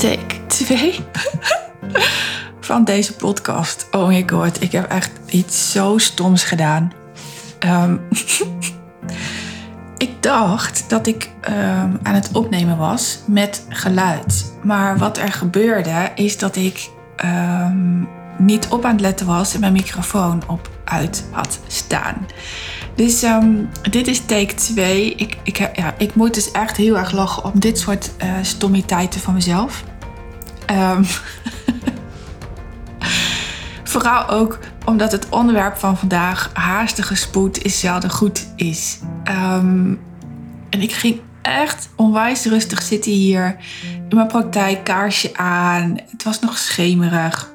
take 2 van deze podcast. Oh my god, ik heb echt iets zo stoms gedaan. Ehm, ik dacht dat ik ehm, aan het opnemen was met geluid. Maar wat er gebeurde is dat ik ehm, niet op aan het letten was en mijn microfoon op uit had staan. Dus dit is take 2. Ik, ik, ja, ik moet dus echt heel erg lachen om dit soort uh, stommiteiten van mezelf. Um, vooral ook omdat het onderwerp van vandaag, haastige spoed, is zelden goed is. Um, en ik ging echt onwijs rustig zitten hier in mijn praktijk, kaarsje aan. Het was nog schemerig.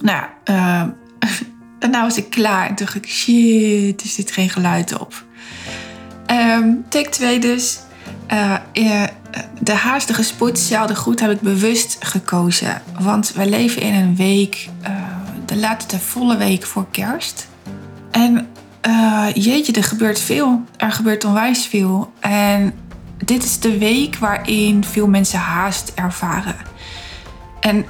Nou, uh, daarna was ik klaar en dacht ik, shit, er zit geen geluid op. Um, take 2 dus. Uh, de haastige spoed, zelden goed, heb ik bewust gekozen. Want we leven in een week, uh, de laatste volle week voor kerst. En uh, jeetje, er gebeurt veel. Er gebeurt onwijs veel. En dit is de week waarin veel mensen haast ervaren. En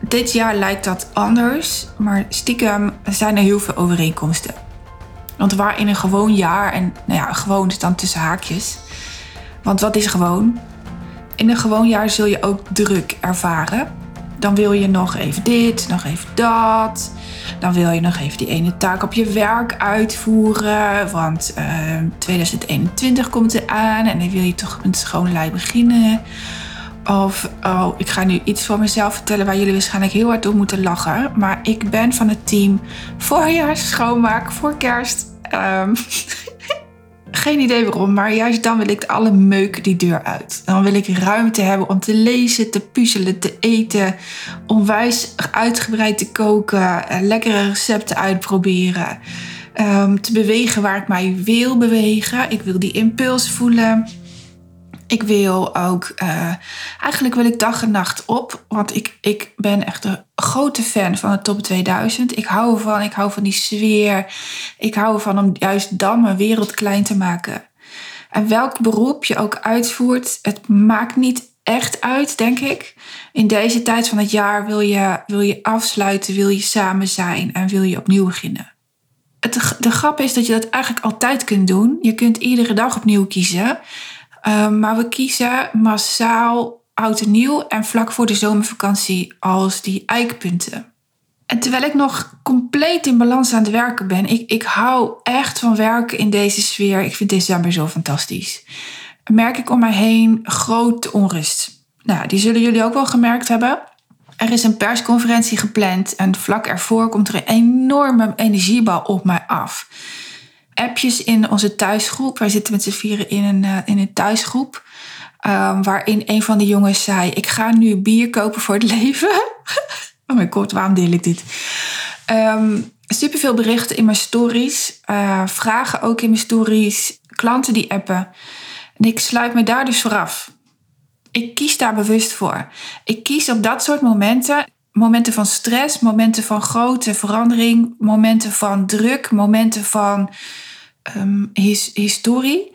dit jaar lijkt dat anders, maar stiekem zijn er heel veel overeenkomsten. Want waar in een gewoon jaar, en nou ja, gewoon is dan tussen haakjes. Want wat is gewoon? In een gewoon jaar zul je ook druk ervaren. Dan wil je nog even dit, nog even dat. Dan wil je nog even die ene taak op je werk uitvoeren. Want uh, eh, 2021 komt er aan en dan wil je toch met schoon lei beginnen. Of, oh, ik ga nu iets voor mezelf vertellen waar jullie waarschijnlijk heel hard door moeten lachen. Maar ik ben van het team voorjaars schoonmaak voor kerst. Um, geen idee waarom, maar juist dan wil ik alle meuk die deur uit. Dan wil ik ruimte hebben om te lezen, te puzzelen, te eten, onwijs uitgebreid te koken, eh, lekkere recepten uitproberen. Um, te bewegen waar ik mij wil bewegen. Ik wil die impuls voelen. Ik wil ook, uh, eigenlijk wil ik dag en nacht op, want ik, ik ben echt een grote fan van de top 2000. Ik hou ervan, ik hou van die sfeer. Ik hou ervan om juist dan mijn wereld klein te maken. En welk beroep je ook uitvoert, het maakt niet echt uit, denk ik. In deze tijd van het jaar wil je, wil je afsluiten, wil je samen zijn en wil je opnieuw beginnen. Het, de grap is dat je dat eigenlijk altijd kunt doen. Je kunt iedere dag opnieuw kiezen. Ehm, maar we kiezen massaal oud en nieuw en vlak voor de zomervakantie als die eikpunten. En terwijl ik nog compleet in balans aan het werken ben, ik, ik hou echt van werken in deze sfeer. Ik vind december zo fantastisch. Merk ik om mij heen grote onrust. Nou, die zullen jullie ook wel gemerkt hebben. Er is een persconferentie gepland en vlak ervoor komt er een enorme energiebal op mij af appjes in onze thuisgroep. Wij zitten met z'n vieren in een, uh, in een thuisgroep. Um, waarin een van de jongens zei: Ik ga nu bier kopen voor het leven. oh mijn god, waarom deel ik dit? Um, Super veel berichten in mijn stories. Uh, vragen ook in mijn stories. Klanten die appen. En ik sluit me daar dus vooraf. Ik kies daar bewust voor. Ik kies op dat soort momenten momenten van stress, momenten van grote verandering, momenten van druk, momenten van um, his, historie,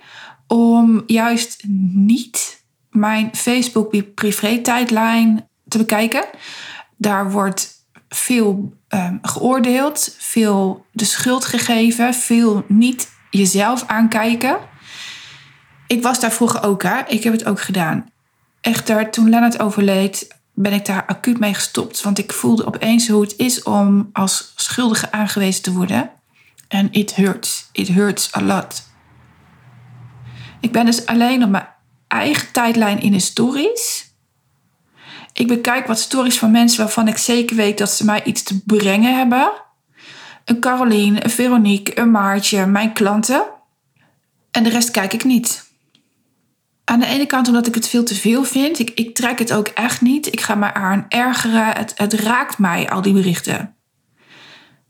om juist niet mijn Facebook privé tijdlijn te bekijken. Daar wordt veel um, geoordeeld, veel de schuld gegeven, veel niet jezelf aankijken. Ik was daar vroeger ook, hè? ik heb het ook gedaan. Echter, toen Lennart overleed, ben ik daar acuut mee gestopt. Want ik voelde opeens hoe het is om als schuldige aangewezen te worden. En it hurts. It hurts a lot. Ik ben dus alleen op mijn eigen tijdlijn in de stories. Ik bekijk wat stories van mensen waarvan ik zeker weet dat ze mij iets te brengen hebben. Een Caroline, een Veronique, een Maartje, mijn klanten. En de rest kijk ik niet. Aan de ene kant omdat ik het veel te veel vind. Ik, ik trek het ook echt niet. Ik ga me aan ergeren. Het, het raakt mij, al die berichten.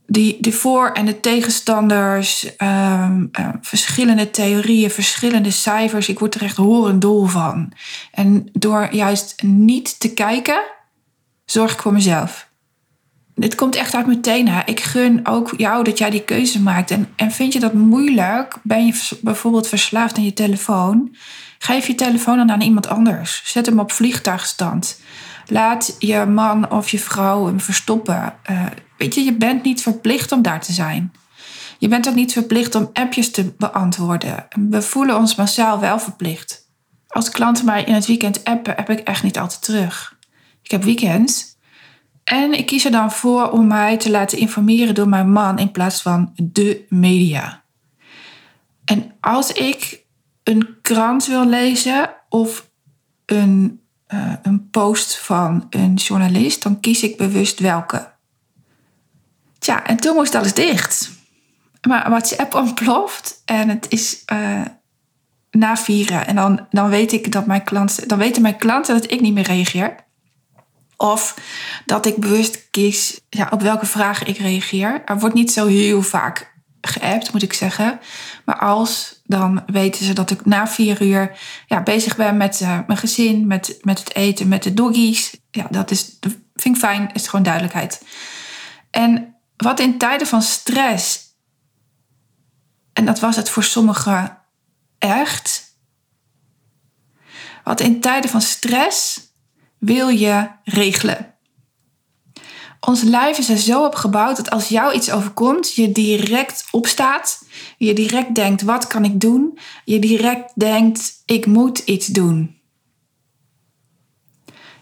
Die, de voor- en de tegenstanders, ehm, ehm, verschillende theorieën, verschillende cijfers. Ik word er echt horendol van. En door juist niet te kijken, zorg ik voor mezelf. Dit komt echt uit mijn tenen. Ik gun ook jou dat jij die keuze maakt. En, en vind je dat moeilijk? Ben je bijvoorbeeld verslaafd aan je telefoon? Geef je telefoon dan aan iemand anders. Zet hem op vliegtuigstand. Laat je man of je vrouw hem verstoppen. Uh, weet je, je bent niet verplicht om daar te zijn. Je bent ook niet verplicht om appjes te beantwoorden. We voelen ons massaal wel verplicht. Als klanten mij in het weekend appen, heb ik echt niet altijd terug. Ik heb weekends. En ik kies er dan voor om mij te laten informeren door mijn man in plaats van de media. En als ik een krant wil lezen of een, uh, een post van een journalist, dan kies ik bewust welke. Tja, en toen moest alles dicht. Maar WhatsApp ontploft en het is uh, na vieren. En dan, dan weet ik dat mijn klanten, dan weten mijn klanten dat ik niet meer reageer. Of dat ik bewust kies ja, op welke vragen ik reageer. Er wordt niet zo heel vaak geappt, moet ik zeggen. Maar als, dan weten ze dat ik na vier uur ja, bezig ben met uh, mijn gezin, met, met het eten, met de doggies. Ja, dat, is, vind ik fijn, is gewoon duidelijkheid. En wat in tijden van stress, en dat was het voor sommigen echt, wat in tijden van stress wil je regelen. Ons lijf is er zo op gebouwd dat als jou iets overkomt, je direct opstaat. Je direct denkt, wat kan ik doen? Je direct denkt, ik moet iets doen.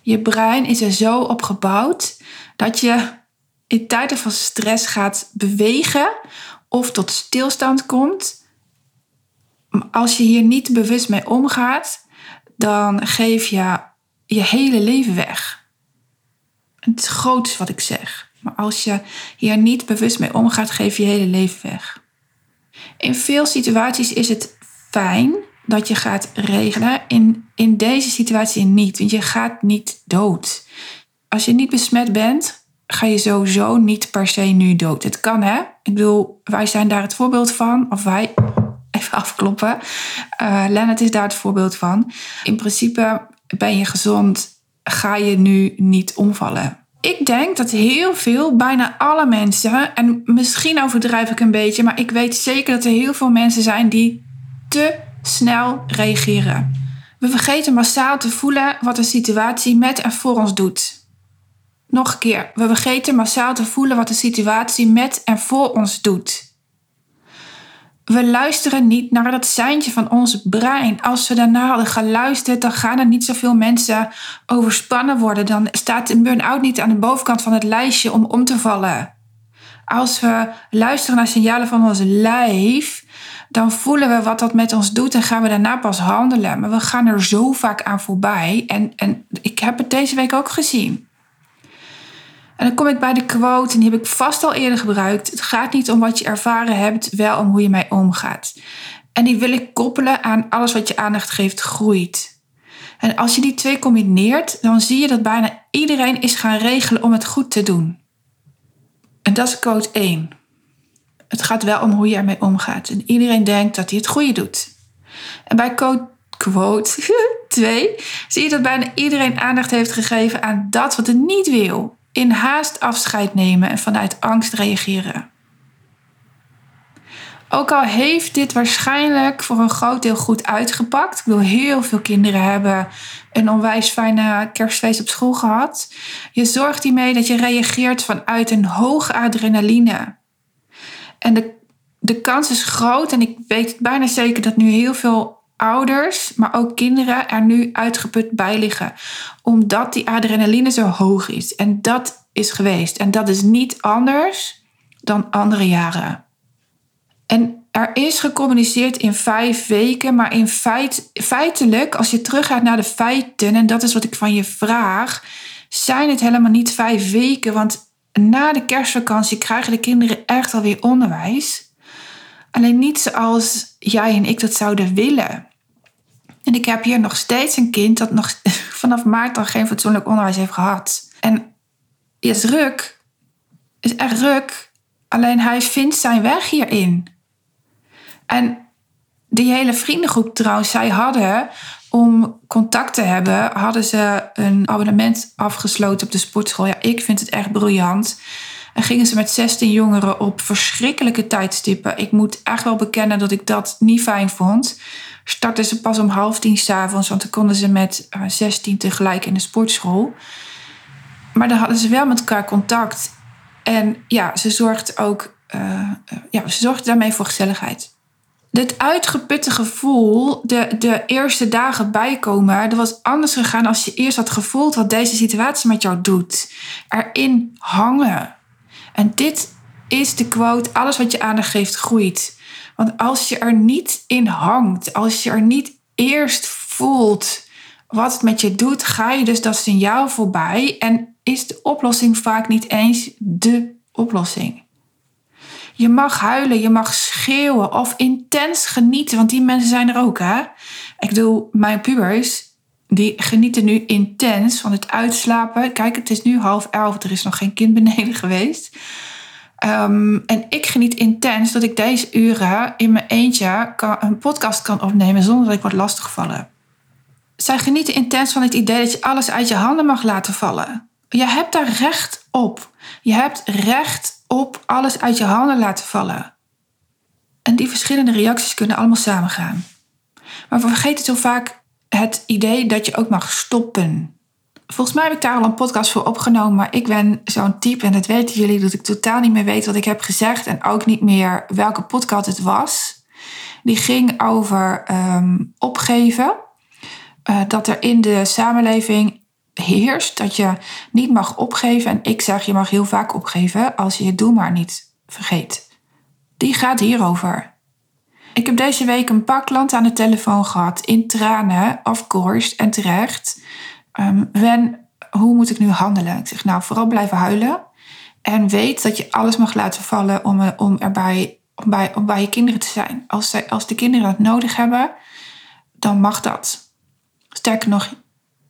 Je brein is er zo op gebouwd dat je in tijden van stress gaat bewegen of tot stilstand komt. Als je hier niet bewust mee omgaat, dan geef je je hele leven weg. Het groots wat ik zeg. Maar als je hier niet bewust mee omgaat, geef je je hele leven weg. In veel situaties is het fijn dat je gaat regelen. In, in deze situatie niet, want je gaat niet dood. Als je niet besmet bent, ga je sowieso niet per se nu dood. Het kan hè. Ik bedoel, wij zijn daar het voorbeeld van. Of wij, even afkloppen. Uh, Lennart is daar het voorbeeld van. In principe ben je gezond, ga je nu niet omvallen. Ik denk dat heel veel, bijna alle mensen, en misschien overdrijf ik een beetje, maar ik weet zeker dat er heel veel mensen zijn die te snel reageren. We vergeten massaal te voelen wat een situatie met en voor ons doet. Nog een keer, we vergeten massaal te voelen wat de situatie met en voor ons doet. We luisteren niet naar dat seintje van ons brein. Als we daarna hadden geluisterd, dan gaan er niet zoveel mensen overspannen worden. Dan staat een burn-out niet aan de bovenkant van het lijstje om om te vallen. Als we luisteren naar signalen van ons lijf, dan voelen we wat dat met ons doet en gaan we daarna pas handelen. Maar we gaan er zo vaak aan voorbij. En, en ik heb het deze week ook gezien. En dan kom ik bij de quote, en die heb ik vast al eerder gebruikt. Het gaat niet om wat je ervaren hebt, wel om hoe je mee omgaat. En die wil ik koppelen aan alles wat je aandacht geeft, groeit. En als je die twee combineert, dan zie je dat bijna iedereen is gaan regelen om het goed te doen. En dat is quote 1. Het gaat wel om hoe je ermee omgaat. En iedereen denkt dat hij het goede doet. En bij quote, quote 2 zie je dat bijna iedereen aandacht heeft gegeven aan dat wat het niet wil in haast afscheid nemen en vanuit angst reageren. Ook al heeft dit waarschijnlijk voor een groot deel goed uitgepakt. Ik bedoel, heel veel kinderen hebben een onwijs fijne kerstfeest op school gehad. Je zorgt hiermee dat je reageert vanuit een hoge adrenaline. En de, de kans is groot, en ik weet bijna zeker dat nu heel veel ouders, maar ook kinderen er nu uitgeput bij liggen. Omdat die adrenaline zo hoog is. En dat is geweest. En dat is niet anders dan andere jaren. En er is gecommuniceerd in vijf weken, maar in feit, feitelijk, als je teruggaat naar de feiten, en dat is wat ik van je vraag, zijn het helemaal niet vijf weken. Want na de kerstvakantie krijgen de kinderen echt alweer onderwijs. Alleen niet zoals jij en ik dat zouden willen. En ik heb hier nog steeds een kind dat nog vanaf maart al geen fatsoenlijk onderwijs heeft gehad. En is ruk. Is echt ruk. Alleen hij vindt zijn weg hierin. En die hele vriendengroep trouwens, zij hadden om contact te hebben, hadden ze een abonnement afgesloten op de sportschool. Ja, ik vind het echt briljant. En gingen ze met 16 jongeren op verschrikkelijke tijdstippen. Ik moet echt wel bekennen dat ik dat niet fijn vond. startten ze pas om half tien s'avonds, want dan konden ze met uh, 16 tegelijk in de sportschool. Maar dan hadden ze wel met elkaar contact. En ja, ze zorgde ook uh, ja, ze zorgde daarmee voor gezelligheid. Dit uitgeputte gevoel, de, de eerste dagen bijkomen, dat was anders gegaan als je eerst had gevoeld wat deze situatie met jou doet. Erin hangen. En dit is de quote: alles wat je aandacht geeft, groeit. Want als je er niet in hangt, als je er niet eerst voelt wat het met je doet, ga je dus dat signaal voorbij en is de oplossing vaak niet eens de oplossing. Je mag huilen, je mag schreeuwen of intens genieten, want die mensen zijn er ook, hè? Ik bedoel, mijn pubers, die genieten nu intens van het uitslapen. Kijk, het is nu half elf, er is nog geen kind beneden geweest. Um, en ik geniet intens dat ik deze uren in mijn eentje kan, een podcast kan opnemen zonder dat ik word lastiggevallen. Zij genieten intens van het idee dat je alles uit je handen mag laten vallen. Je hebt daar recht op. Je hebt recht op alles uit je handen laten vallen. En die verschillende reacties kunnen allemaal samengaan. Maar we vergeten zo vaak het idee dat je ook mag stoppen. Volgens mij heb ik daar al een podcast voor opgenomen, maar ik ben zo'n type, en dat weten jullie, dat ik totaal niet meer weet wat ik heb gezegd en ook niet meer welke podcast het was. Die ging over um, opgeven. Uh, dat er in de samenleving heerst, dat je niet mag opgeven. En ik zeg, je mag heel vaak opgeven als je je doel maar niet vergeet. Die gaat hierover. Ik heb deze week een paar klanten aan de telefoon gehad, in tranen, of course, en terecht. Um, Wen, hoe moet ik nu handelen? Ik zeg, nou, vooral blijven huilen. En weet dat je alles mag laten vallen om, om erbij om bij, bij je kinderen te zijn. Als, zij, als de kinderen het nodig hebben, dan mag dat. Sterker nog,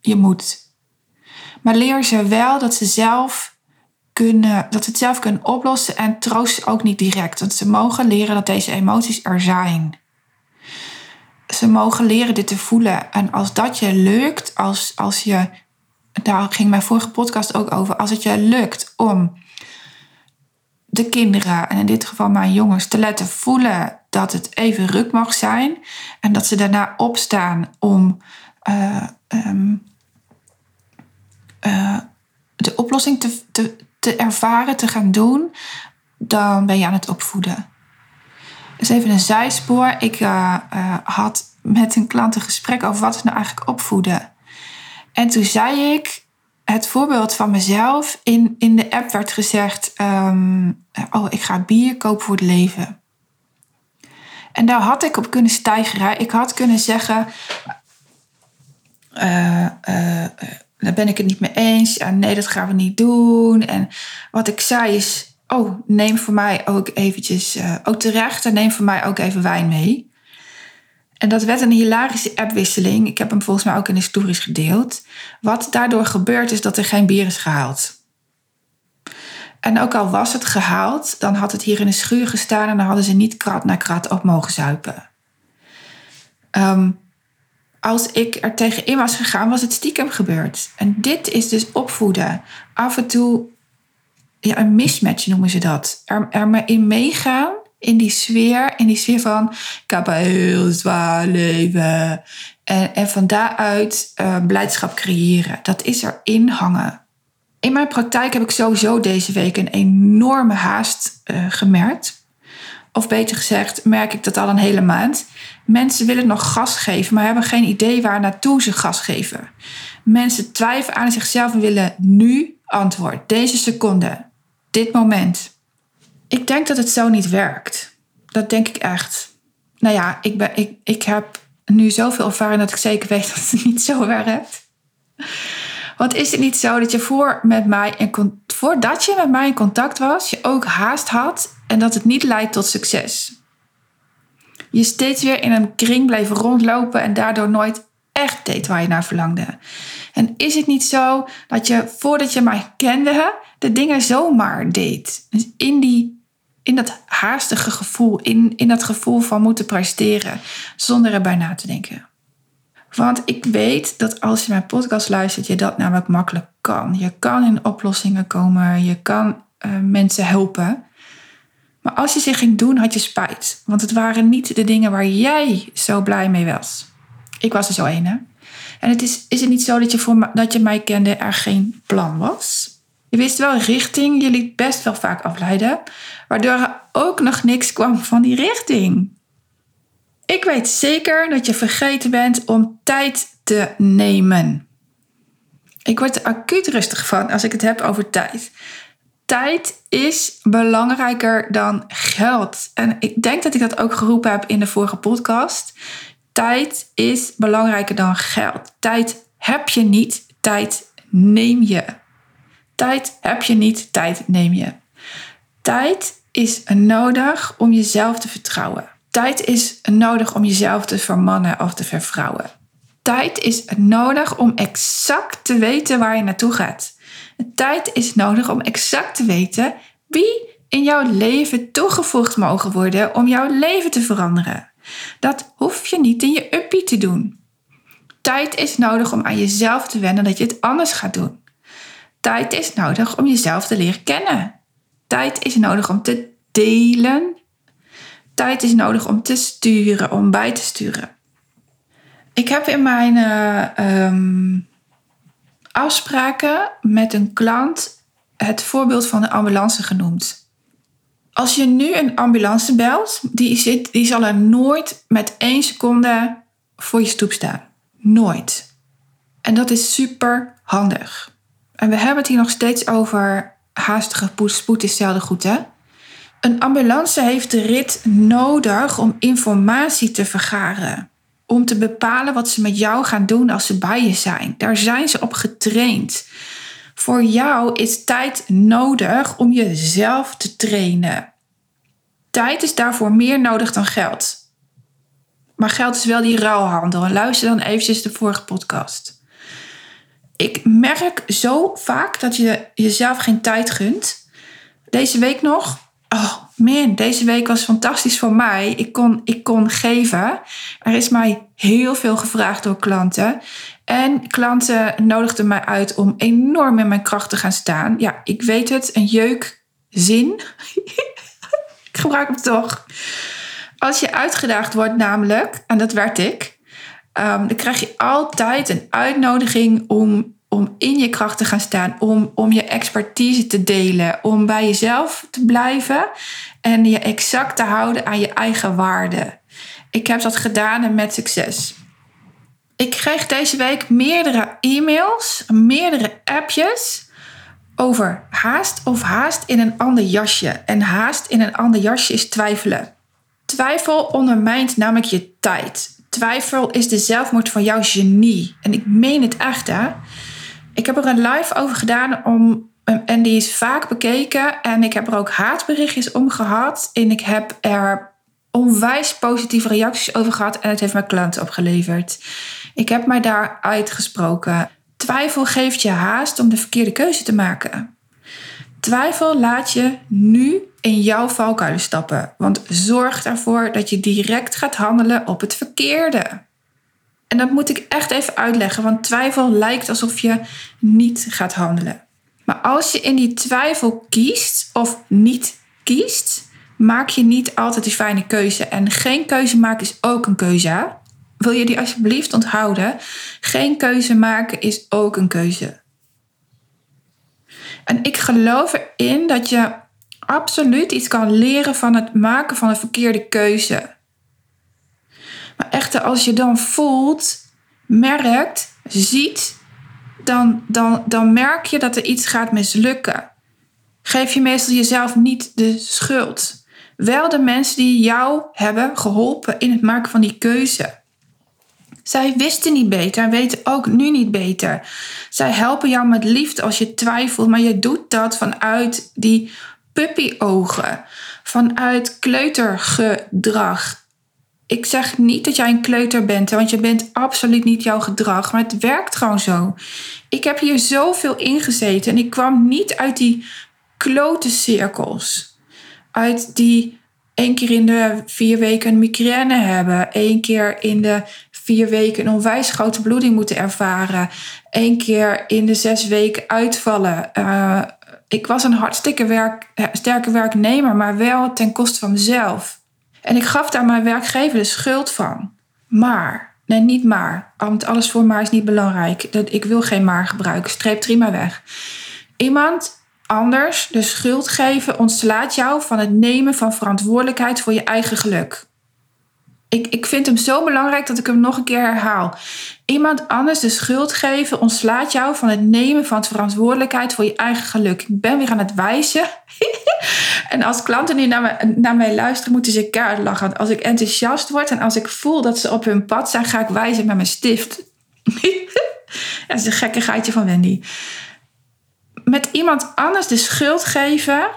je moet. Maar leer ze wel dat ze zelf kunnen, dat ze het zelf kunnen oplossen en troost ook niet direct. Want ze mogen leren dat deze emoties er zijn. Ze mogen leren dit te voelen. En als dat je lukt, als, als je, daar ging mijn vorige podcast ook over, als het je lukt om de kinderen, en in dit geval mijn jongens, te laten voelen dat het even ruk mag zijn. En dat ze daarna opstaan om uh, um, uh, de oplossing te, te, te ervaren, te gaan doen, dan ben je aan het opvoeden. Dus even een zijspoor. Ik uh, uh, had met een klant een gesprek over wat is nou eigenlijk opvoeden. En toen zei ik, het voorbeeld van mezelf. In, in de app werd gezegd, um, oh ik ga bier kopen voor het leven. En daar had ik op kunnen stijgeren. Ik had kunnen zeggen, uh, daar ben ik het niet mee eens. Nee, dat gaan we niet doen. En wat ik zei is, oh, neem voor mij ook eventjes, uh, ook terecht, en neem voor mij ook even wijn mee. En dat werd een hilarische appwisseling. Ik heb hem volgens mij ook in de stories gedeeld. Wat daardoor gebeurt is dat er geen bier is gehaald. En ook al was het gehaald, dan had het hier in de schuur gestaan en dan hadden ze niet krat na krat op mogen zuipen. Um, als er er tegenin was gegaan, was het stiekem gebeurd. En dit is dus opvoeden. Af en toe, ja, een mismatch noemen ze dat. Er, er maar in meegaan, in die sfeer, in die sfeer van, ik heb een heel zwaar leven. En, en van daaruit uh, blijdschap creëren. Dat is erin hangen. In mijn praktijk heb ik sowieso deze week een enorme haast uh, gemerkt. Of beter gezegd, merk ik dat al een hele maand. Mensen willen nog gas geven, maar hebben geen idee waar naartoe ze gas geven. Mensen twijfelen aan zichzelf en willen nu antwoord. Deze seconde. Dit moment. Ik denk dat het zo niet werkt. Dat denk ik echt. Nou ja, ik, ben, ik, ik heb nu zoveel ervaring dat ik zeker weet dat het niet zo werkt. Want is het niet zo dat je voor met mij in, voordat je met mij in contact was, je ook haast had en dat het niet leidt tot succes? Je steeds weer in een kring bleef rondlopen en daardoor nooit echt deed waar je naar verlangde. En is het niet zo dat je voordat je mij kende, de dingen zomaar deed? Dus in, die, in dat haastige gevoel, in, in dat gevoel van moeten presteren, zonder erbij na te denken. Want ik weet dat als je mijn podcast luistert, je dat namelijk makkelijk kan. Je kan in oplossingen komen, je kan uh, mensen helpen. Maar als je ze ging doen, had je spijt. Want het waren niet de dingen waar jij zo blij mee was. Ik was er zo een? En het is, is het niet zo dat je, voor, dat je mij kende er geen plan was? Je wist wel richting, je liet best wel vaak afleiden, waardoor er ook nog niks kwam van die richting. Ik weet zeker dat je vergeten bent om tijd te nemen. Ik word er acuut rustig van als ik het heb over tijd. Tijd is belangrijker dan geld. En ik denk dat ik dat ook geroepen heb in de vorige podcast. Tijd is belangrijker dan geld. Tijd heb je niet, tijd neem je. Tijd heb je niet, tijd neem je. Tijd is nodig om jezelf te vertrouwen. Tijd is nodig om jezelf te vermannen of te vervrouwen. Tijd is nodig om exact te weten waar je naartoe gaat. Tijd is nodig om exact te weten wie in jouw leven toegevoegd mogen worden om jouw leven te veranderen. Dat hoef je niet in je uppie te doen. Tijd is nodig om aan jezelf te wennen dat je het anders gaat doen. Tijd is nodig om jezelf te leren kennen. Tijd is nodig om te delen. Tijd is nodig om te sturen, om bij te sturen. Ik heb in mijn uh, afspraken met een klant het voorbeeld van de ambulance genoemd. Als je nu een ambulance belt, die, zit, die zal er nooit met één seconde voor je stoep staan. Nooit. En dat is super handig. En we hebben het hier nog steeds over haastige spoed is zelden goed, hè? Een ambulance heeft de rit nodig om informatie te vergaren. Om te bepalen wat ze met jou gaan doen als ze bij je zijn. Daar zijn ze op getraind. Voor jou is tijd nodig om jezelf te trainen. Tijd is daarvoor meer nodig dan geld. Maar geld is wel die ruilhandel. Luister dan eventjes de vorige podcast. Ik merk zo vaak dat je jezelf geen tijd gunt. Deze week nog. Oh man, deze week was fantastisch voor mij. Ik kon, ik kon geven. Er is mij heel veel gevraagd door klanten. En klanten nodigden mij uit om enorm in mijn kracht te gaan staan. Ja, ik weet het, een jeukzin. ik gebruik hem toch. Als je uitgedaagd wordt, namelijk, en dat werd ik, um, dan krijg je altijd een uitnodiging om, om in je kracht te gaan staan, om, om je expertise te delen, om bij jezelf te blijven en je exact te houden aan je eigen waarde. Ik heb dat gedaan en met succes. Ik kreeg deze week meerdere e-mails, meerdere appjes over haast of haast in een ander jasje. En haast in een ander jasje is twijfelen. Twijfel ondermijnt namelijk je tijd. Twijfel is de zelfmoord van jouw genie. En ik meen het echt, hè? Ik heb er een live over gedaan om, en die is vaak bekeken. En ik heb er ook haatberichtjes om gehad. En ik heb er onwijs positieve reacties over gehad. En het heeft mijn klanten opgeleverd. Ik heb mij daar uitgesproken. Twijfel geeft je haast om de verkeerde keuze te maken. Twijfel laat je nu in jouw valkuilen stappen, want zorg ervoor dat je direct gaat handelen op het verkeerde. En dat moet ik echt even uitleggen, want twijfel lijkt alsof je niet gaat handelen. Maar als je in die twijfel kiest of niet kiest, maak je niet altijd die fijne keuze. En geen keuze maken is ook een keuze. Wil je die alsjeblieft onthouden? Geen keuze maken is ook een keuze. En ik geloof erin dat je absoluut iets kan leren van het maken van een verkeerde keuze. Maar echter, als je dan voelt, merkt, ziet, dan, dan, dan merk je dat er iets gaat mislukken. Geef je meestal jezelf niet de schuld. Wel de mensen die jou hebben geholpen in het maken van die keuze. Zij wisten niet beter en weten ook nu niet beter. Zij helpen jou met liefde als je twijfelt, maar je doet dat vanuit die puppyogen, vanuit kleutergedrag. Ik zeg niet dat jij een kleuter bent, want je bent absoluut niet jouw gedrag, maar het werkt gewoon zo. Ik heb hier zoveel ingezeten en ik kwam niet uit die klote cirkels. Uit die één keer in de vier weken een migraine hebben, één keer in de vier weken een onwijs grote bloeding moeten ervaren. Eén keer in de zes weken uitvallen. Uh, Ik was een hartstikke werk, eh, sterke werknemer, maar wel ten koste van mezelf. En ik gaf daar mijn werkgever de schuld van. Maar, nee, niet maar. Want alles voor maar is niet belangrijk. Ik wil geen maar gebruiken. Streep prima weg. Iemand anders de schuld geven ontslaat jou van het nemen van verantwoordelijkheid voor je eigen geluk. Ik, ik vind hem zo belangrijk dat ik hem nog een keer herhaal. Iemand anders de schuld geven ontslaat jou van het nemen van verantwoordelijkheid voor je eigen geluk. Ik ben weer aan het wijzen. en als klanten nu naar, naar mij luisteren, moeten ze keihard lachen. Als ik enthousiast word en als ik voel dat ze op hun pad zijn, ga ik wijzen met mijn stift. dat is een gekkigheidje van Wendy. Met iemand anders de schuld geven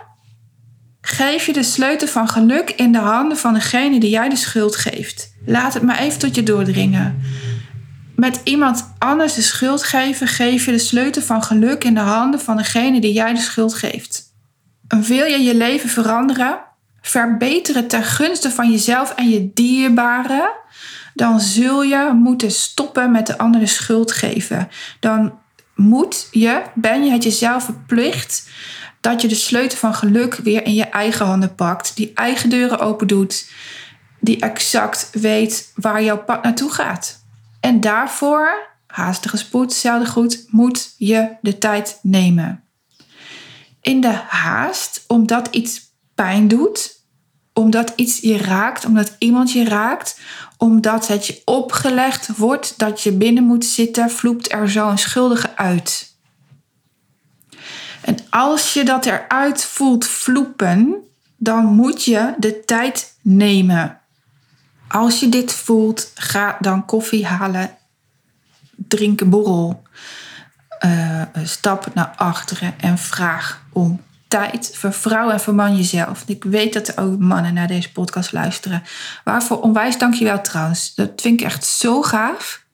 Geef je de sleutel van geluk in de handen van degene die jij de schuld geeft. Laat het maar even tot je doordringen. Met iemand anders de schuld geven, geef je de sleutel van geluk in de handen van degene die jij de schuld geeft. En wil je je leven veranderen, verbeteren ten gunste van jezelf en je dierbaren, dan zul je moeten stoppen met de andere schuld geven. Dan moet je, ben je het jezelf verplicht dat je de sleutel van geluk weer in je eigen handen pakt. Die eigen deuren open doet. Die exact weet waar jouw pad naartoe gaat. En daarvoor, haastige spoed, zelden goed, moet je de tijd nemen. In de haast, omdat iets pijn doet, omdat iets je raakt, omdat iemand je raakt, omdat het je opgelegd wordt dat je binnen moet zitten, vloept er zo een schuldige uit. En als je dat eruit voelt vloepen, dan moet je de tijd nemen. Als je dit voelt, ga dan koffie halen, drink een borrel, uh, stap naar achteren en vraag om tijd. Vervrouw en verman jezelf. Ik weet dat er ook mannen naar deze podcast luisteren. Waarvoor onwijs dankjewel trouwens. Dat vind ik echt zo gaaf.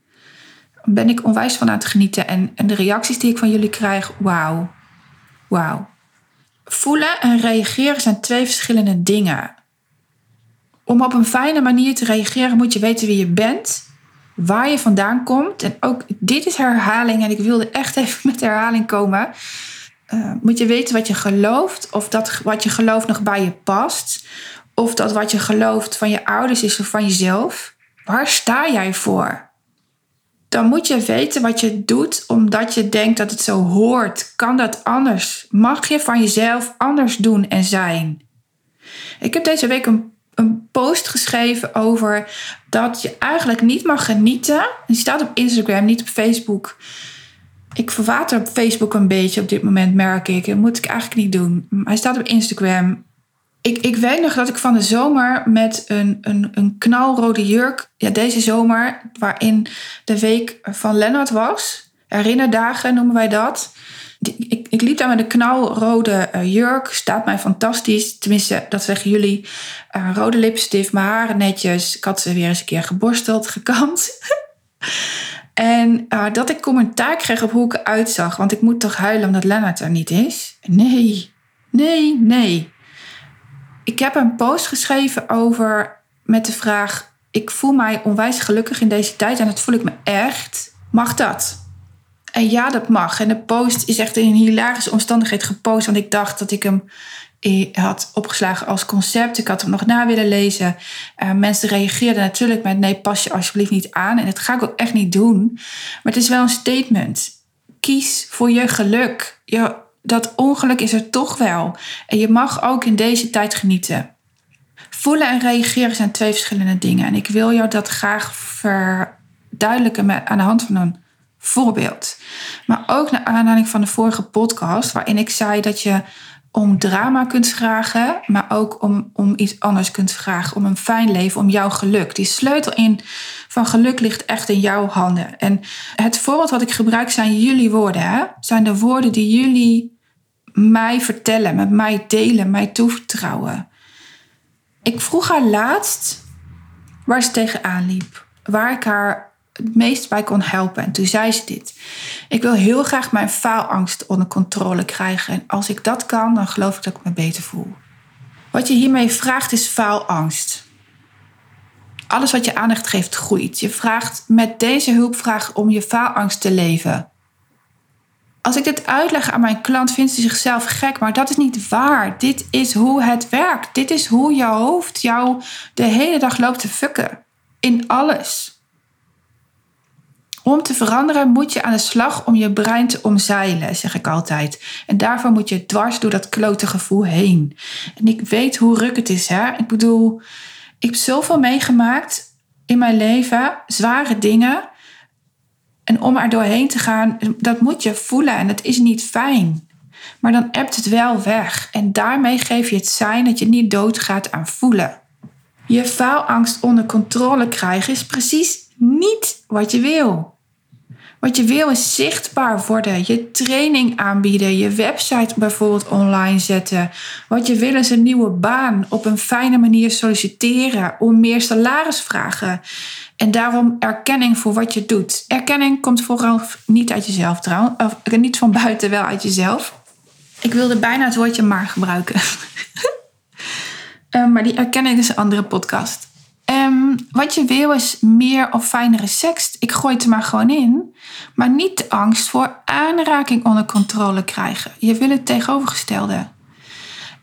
Ben ik onwijs van aan het genieten. En, en de reacties die ik van jullie krijg, wauw. Wauw. Voelen en reageren zijn twee verschillende dingen. Om op een fijne manier te reageren moet je weten wie je bent, waar je vandaan komt. En ook dit is herhaling en ik wilde echt even met herhaling komen. Uh, moet je weten wat je gelooft, of dat wat je gelooft nog bij je past, of dat wat je gelooft van je ouders is of van jezelf. Waar sta jij voor? Dan moet je weten wat je doet omdat je denkt dat het zo hoort. Kan dat anders? Mag je van jezelf anders doen en zijn? Ik heb deze week een, een post geschreven over dat je eigenlijk niet mag genieten. Die staat op Instagram, niet op Facebook. Ik verwater op Facebook een beetje op dit moment, merk ik. Dat moet ik eigenlijk niet doen. Hij staat op Instagram ik, ik weet nog dat ik van de zomer met een, een, een knalrode jurk, ja, deze zomer, waarin de week van Lennart was, herinnerdagen noemen wij dat. Ik, ik liep daar met een knalrode uh, jurk, staat mij fantastisch. Tenminste, dat zeggen jullie. Uh, rode lipstift, mijn haren netjes. Ik had ze weer eens een keer geborsteld, gekamd. en uh, dat ik commentaar kreeg op hoe ik eruit zag. Want ik moet toch huilen omdat Lennart er niet is? Nee, nee, nee. Ik heb een post geschreven over met de vraag: Ik voel mij onwijs gelukkig in deze tijd en dat voel ik me echt. Mag dat? En ja, dat mag. En de post is echt in een hilarische omstandigheid gepost, want ik dacht dat ik hem eh, had opgeslagen als concept. Ik had hem nog na willen lezen. Uh, mensen reageerden natuurlijk met: nee, pas je alsjeblieft niet aan. En dat ga ik ook echt niet doen. Maar het is wel een statement. Kies voor je geluk. Je dat ongeluk is er toch wel. En je mag ook in deze tijd genieten. Voelen en reageren zijn twee verschillende dingen. En ik wil jou dat graag verduidelijken met, aan de hand van een voorbeeld. Maar ook naar aanleiding van de vorige podcast, waarin ik zei dat je om drama kunt vragen, maar ook om, om iets anders kunt vragen. Om een fijn leven, om jouw geluk. Die sleutel in van geluk ligt echt in jouw handen. En het voorbeeld wat ik gebruik zijn jullie woorden. Hè? Zijn de woorden die jullie mij vertellen, met mij delen, mij toevertrouwen. Ik vroeg haar laatst waar ze tegenaan liep, waar ik haar het meest bij kon helpen. En toen zei ze dit. Ik wil heel graag mijn faalangst onder controle krijgen. En als ik dat kan, dan geloof ik dat ik me beter voel. Wat je hiermee vraagt is faalangst. Alles wat je aandacht geeft groeit. Je vraagt met deze hulpvraag om je faalangst te leven als ik dit uitleg aan mijn klant, vindt ze zichzelf gek. Maar dat is niet waar. Dit is hoe het werkt. Dit is hoe jouw hoofd jou de hele dag loopt te fucken. In alles. Om te veranderen moet je aan de slag om je brein te omzeilen, zeg ik altijd. En daarvoor moet je dwars door dat klote gevoel heen. En ik weet hoe ruk het is, hè. Ik bedoel, ik heb zoveel meegemaakt in mijn leven. Zware dingen. En om er doorheen te gaan, dat moet je voelen en dat is niet fijn. Maar dan ebt het wel weg. En daarmee geef je het zijn dat je niet doodgaat aan voelen. Je faalangst onder controle krijgen is precies niet wat je wil. Wat je wil is zichtbaar worden, je training aanbieden, je website bijvoorbeeld online zetten. Wat je wil is een nieuwe baan, op een fijne manier solliciteren, om meer salaris vragen. En daarom erkenning voor wat je doet. Erkenning komt vooral niet uit jezelf trouwens, niet van buiten, wel uit jezelf. Ik wilde bijna het woordje maar gebruiken. uh, maar die erkenning is een andere podcast. Um, wat je wil is meer of fijnere seks. Ik gooi het er maar gewoon in. Maar niet de angst voor aanraking onder controle krijgen. Je wil het tegenovergestelde.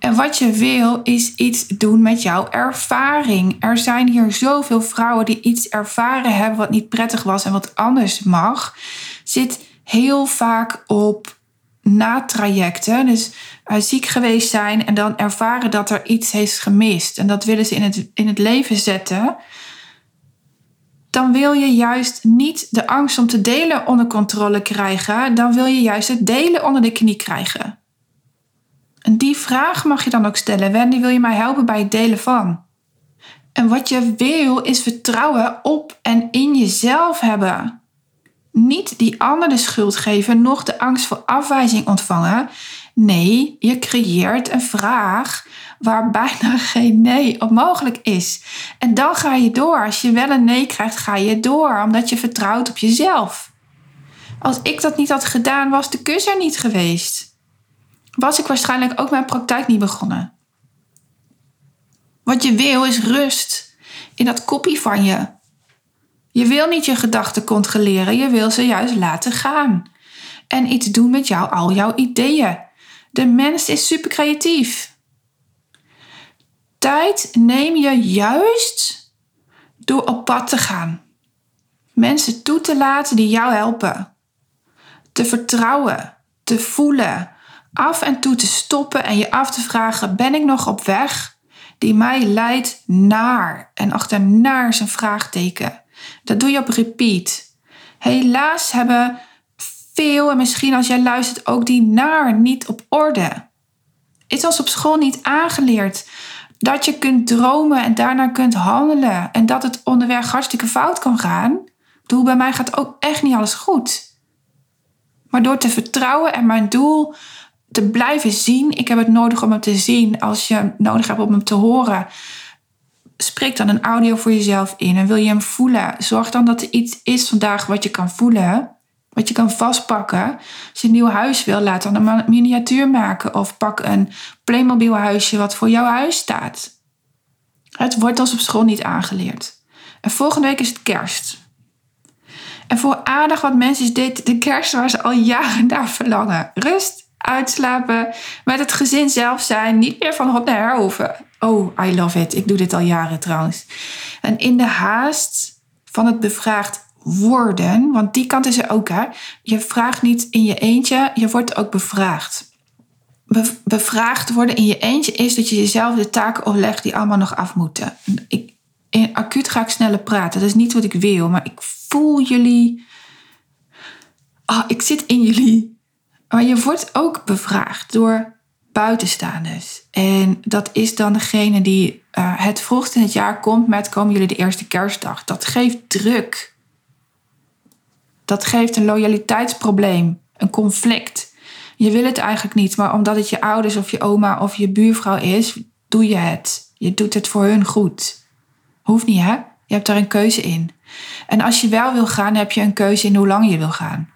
En wat je wil is iets doen met jouw ervaring. Er zijn hier zoveel vrouwen die iets ervaren hebben wat niet prettig was en wat anders mag. Zit heel vaak op natrajecten. Dus uh, ziek geweest zijn en dan ervaren dat er iets heeft gemist. En dat willen ze in het, in het leven zetten. Dan wil je juist niet de angst om te delen onder controle krijgen. Dan wil je juist het delen onder de knie krijgen. En die vraag mag je dan ook stellen. Wendy, wil je mij helpen bij het delen van? En wat je wil is vertrouwen op en in jezelf hebben. Niet die ander de schuld geven, nog de angst voor afwijzing ontvangen. Nee, je creëert een vraag waar bijna geen nee op mogelijk is. En dan ga je door. Als je wel een nee krijgt, ga je door, omdat je vertrouwt op jezelf. Als ik dat niet had gedaan, was de kus er niet geweest was ik waarschijnlijk ook mijn praktijk niet begonnen. Wat je wil is rust in dat kopie van je. Je wil niet je gedachten controleren, je wil ze juist laten gaan. En iets doen met jou, al jouw ideeën. De mens is super creatief. Tijd neem je juist door op pad te gaan. Mensen toe te laten die jou helpen. Te vertrouwen, te voelen, af en toe te stoppen en je af te vragen: ben ik nog op weg die mij leidt naar? En achternaar is een vraagteken. Dat doe je op repeat. Helaas hebben veel, en misschien als jij luistert, ook die naar niet op orde. Het was op school niet aangeleerd dat je kunt dromen en daarna kunt handelen. En dat het onderweg hartstikke fout kan gaan. Doe bij mij gaat ook echt niet alles goed. Maar door te vertrouwen en mijn doel te blijven zien. Ik heb het nodig om hem te zien. Als je nodig hebt om hem te horen, spreek dan een audio voor jezelf in. En wil je hem voelen, zorg dan dat er iets is vandaag wat je kan voelen. Wat je kan vastpakken. Als je een nieuw huis wil, laat dan een miniatuur maken. Of pak een Playmobil huisje wat voor jouw huis staat. Het wordt als op school niet aangeleerd. En volgende week is het kerst. En voor aardig wat mensen is dit de kerst waar ze al jaren naar verlangen. Rust, uitslapen, met het gezin zelf zijn, niet meer van hop naar her hoeven. Oh, I love it. Ik doe dit al jaren trouwens. En in de haast van het bevraagd worden, want die kant is er ook hè. Je vraagt niet in je eentje, je wordt ook bevraagd. bevraagd worden in je eentje is dat je jezelf de taken oplegt die allemaal nog af moeten. Ik, in acuut ga ik sneller praten. Dat is niet wat ik wil, maar ik voel jullie. Oh, ik zit in jullie. Maar je wordt ook bevraagd door buitenstaanders. En dat is dan degene die uh, het vroegst in het jaar komt met komen jullie de eerste kerstdag. Dat geeft druk. Dat geeft een loyaliteitsprobleem, een conflict. Je wil het eigenlijk niet, maar omdat het je ouders of je oma of je buurvrouw is, doe je het. Je doet het voor hun goed. Hoeft niet, hè? Je hebt daar een keuze in. En als je wel wil gaan, heb je een keuze in hoe lang je wil gaan.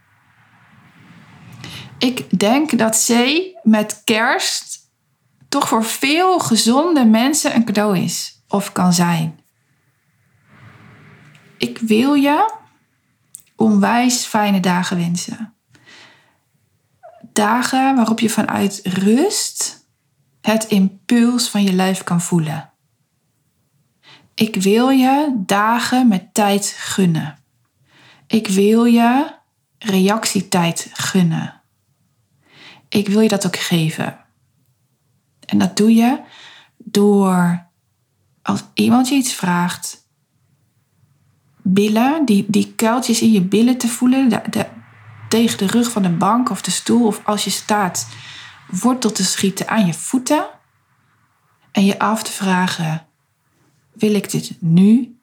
Ik denk dat zee met kerst toch voor veel gezonde mensen een cadeau is of kan zijn. Ik wil je onwijs fijne dagen wensen. dagen waarop je vanuit rust het impuls van je lijf kan voelen. Ik wil je dagen met tijd gunnen. Ik wil je reactietijd gunnen. Ik wil je dat ook geven. En dat doe je door als iemand je iets vraagt, billen, die, die kuiltjes in je billen te voelen, de, tegen de rug van de bank of de stoel, of als je staat, wortel te schieten aan je voeten en je af te vragen: wil ik dit nu?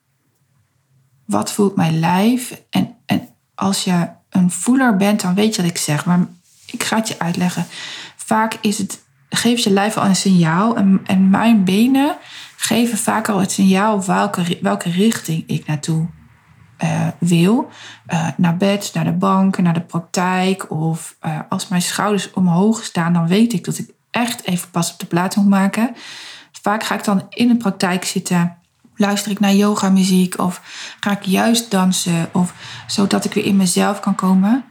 Wat voelt mijn lijf? En, en als je een voeler bent, dan weet je wat ik zeg. Maar ik ga het je uitleggen. Vaak is het, geeft je lijf al een signaal. En, en mijn benen geven vaak al het signaal welke, welke richting ik naartoe uh, wil. Uh, naar bed, naar de bank, naar de praktijk. Of uh, als mijn schouders omhoog staan, dan weet ik dat ik echt even pas op de plaats moet maken. Vaak ga ik dan in de praktijk zitten luister ik naar yoga muziek of ga ik juist dansen of zodat ik weer in mezelf kan komen.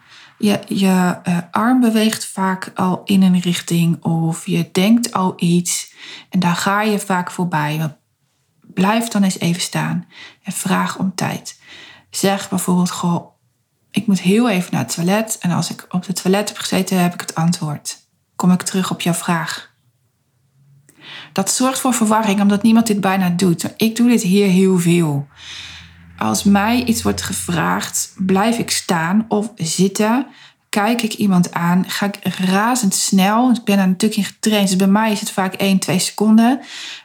Je, je uh, arm beweegt vaak al in een richting of je denkt al iets en daar ga je vaak voorbij. Blijf dan eens even staan en vraag om tijd. Zeg bijvoorbeeld, goh, ik moet heel even naar het toilet en als ik op het toilet heb gezeten, heb ik het antwoord. Kom ik terug op jouw vraag. Dat zorgt voor verwarring omdat niemand dit bijna doet. Ik doe dit hier heel veel. Als mij iets wordt gevraagd, blijf ik staan of zitten. Kijk ik iemand aan, ga ik razendsnel. Ik ben er natuurlijk in getraind, dus bij mij is het vaak 1, 2 seconden.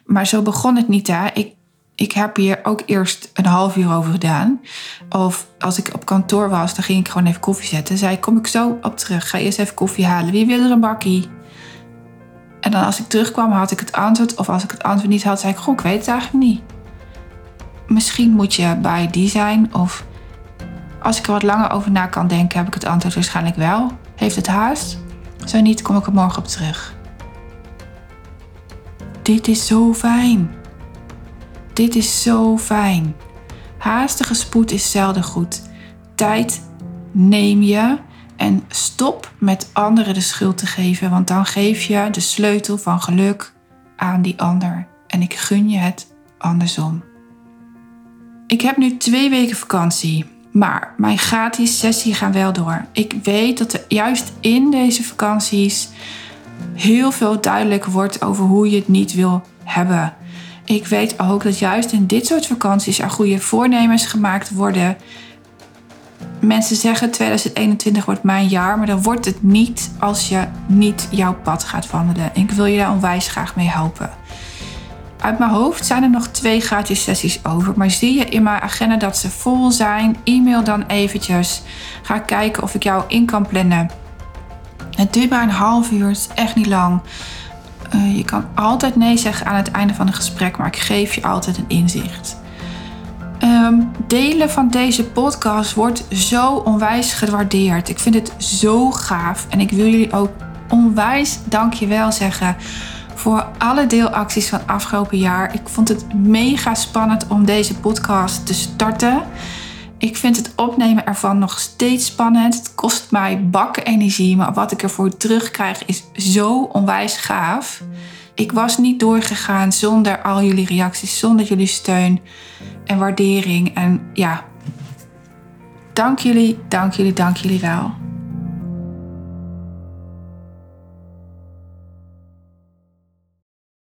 Maar zo begon het niet daar. Ik, ik heb hier ook eerst een half uur over gedaan. Of als ik op kantoor was, dan ging ik gewoon even koffie zetten. Zei kom ik zo op terug. Ga eerst even koffie halen. Wie wil er een bakkie? En dan als ik terugkwam, had ik het antwoord. Of als ik het antwoord niet had, zei ik, goh, ik weet het eigenlijk niet. Misschien moet je bij die zijn. Of als ik er wat langer over na kan denken, heb ik het antwoord waarschijnlijk wel. Heeft het haast? Zo niet, kom ik er morgen op terug. Dit is zo fijn. Dit is zo fijn. Haastige spoed is zelden goed. Tijd neem je en stop met anderen de schuld te geven, want dan geef je de sleutel van geluk aan die ander. En ik gun je het andersom. Ik heb nu twee weken vakantie, maar mijn gratis sessie gaat wel door. Ik weet dat er juist in deze vakanties heel veel duidelijk wordt over hoe je het niet wil hebben. Ik weet ook dat juist in dit soort vakanties er goede voornemens gemaakt worden Mensen zeggen 2021 wordt mijn jaar, maar dan wordt het niet als je niet jouw pad gaat wandelen. Ik wil je daar onwijs graag mee helpen. Uit mijn hoofd zijn er nog twee gratis sessies over, maar zie je in mijn agenda dat ze vol zijn? E-mail dan eventjes. Ga kijken of ik jou in kan plannen. Het duurt maar een half uur, het is echt niet lang. Uh, je kan altijd nee zeggen aan het einde van een gesprek, maar ik geef je altijd een inzicht. Ehm, delen van deze podcast wordt zo onwijs gewaardeerd. Ik vind het zo gaaf. En ik wil jullie ook onwijs dankjewel zeggen voor alle deelacties van afgelopen jaar. Ik vond het mega spannend om deze podcast te starten. Ik vind het opnemen ervan nog steeds spannend. Het kost mij bakken energie, maar wat ik ervoor terugkrijg is zo onwijs gaaf. Ik was niet doorgegaan zonder al jullie reacties, zonder jullie steun en waardering. En ja, dank jullie, dank jullie, dank jullie wel.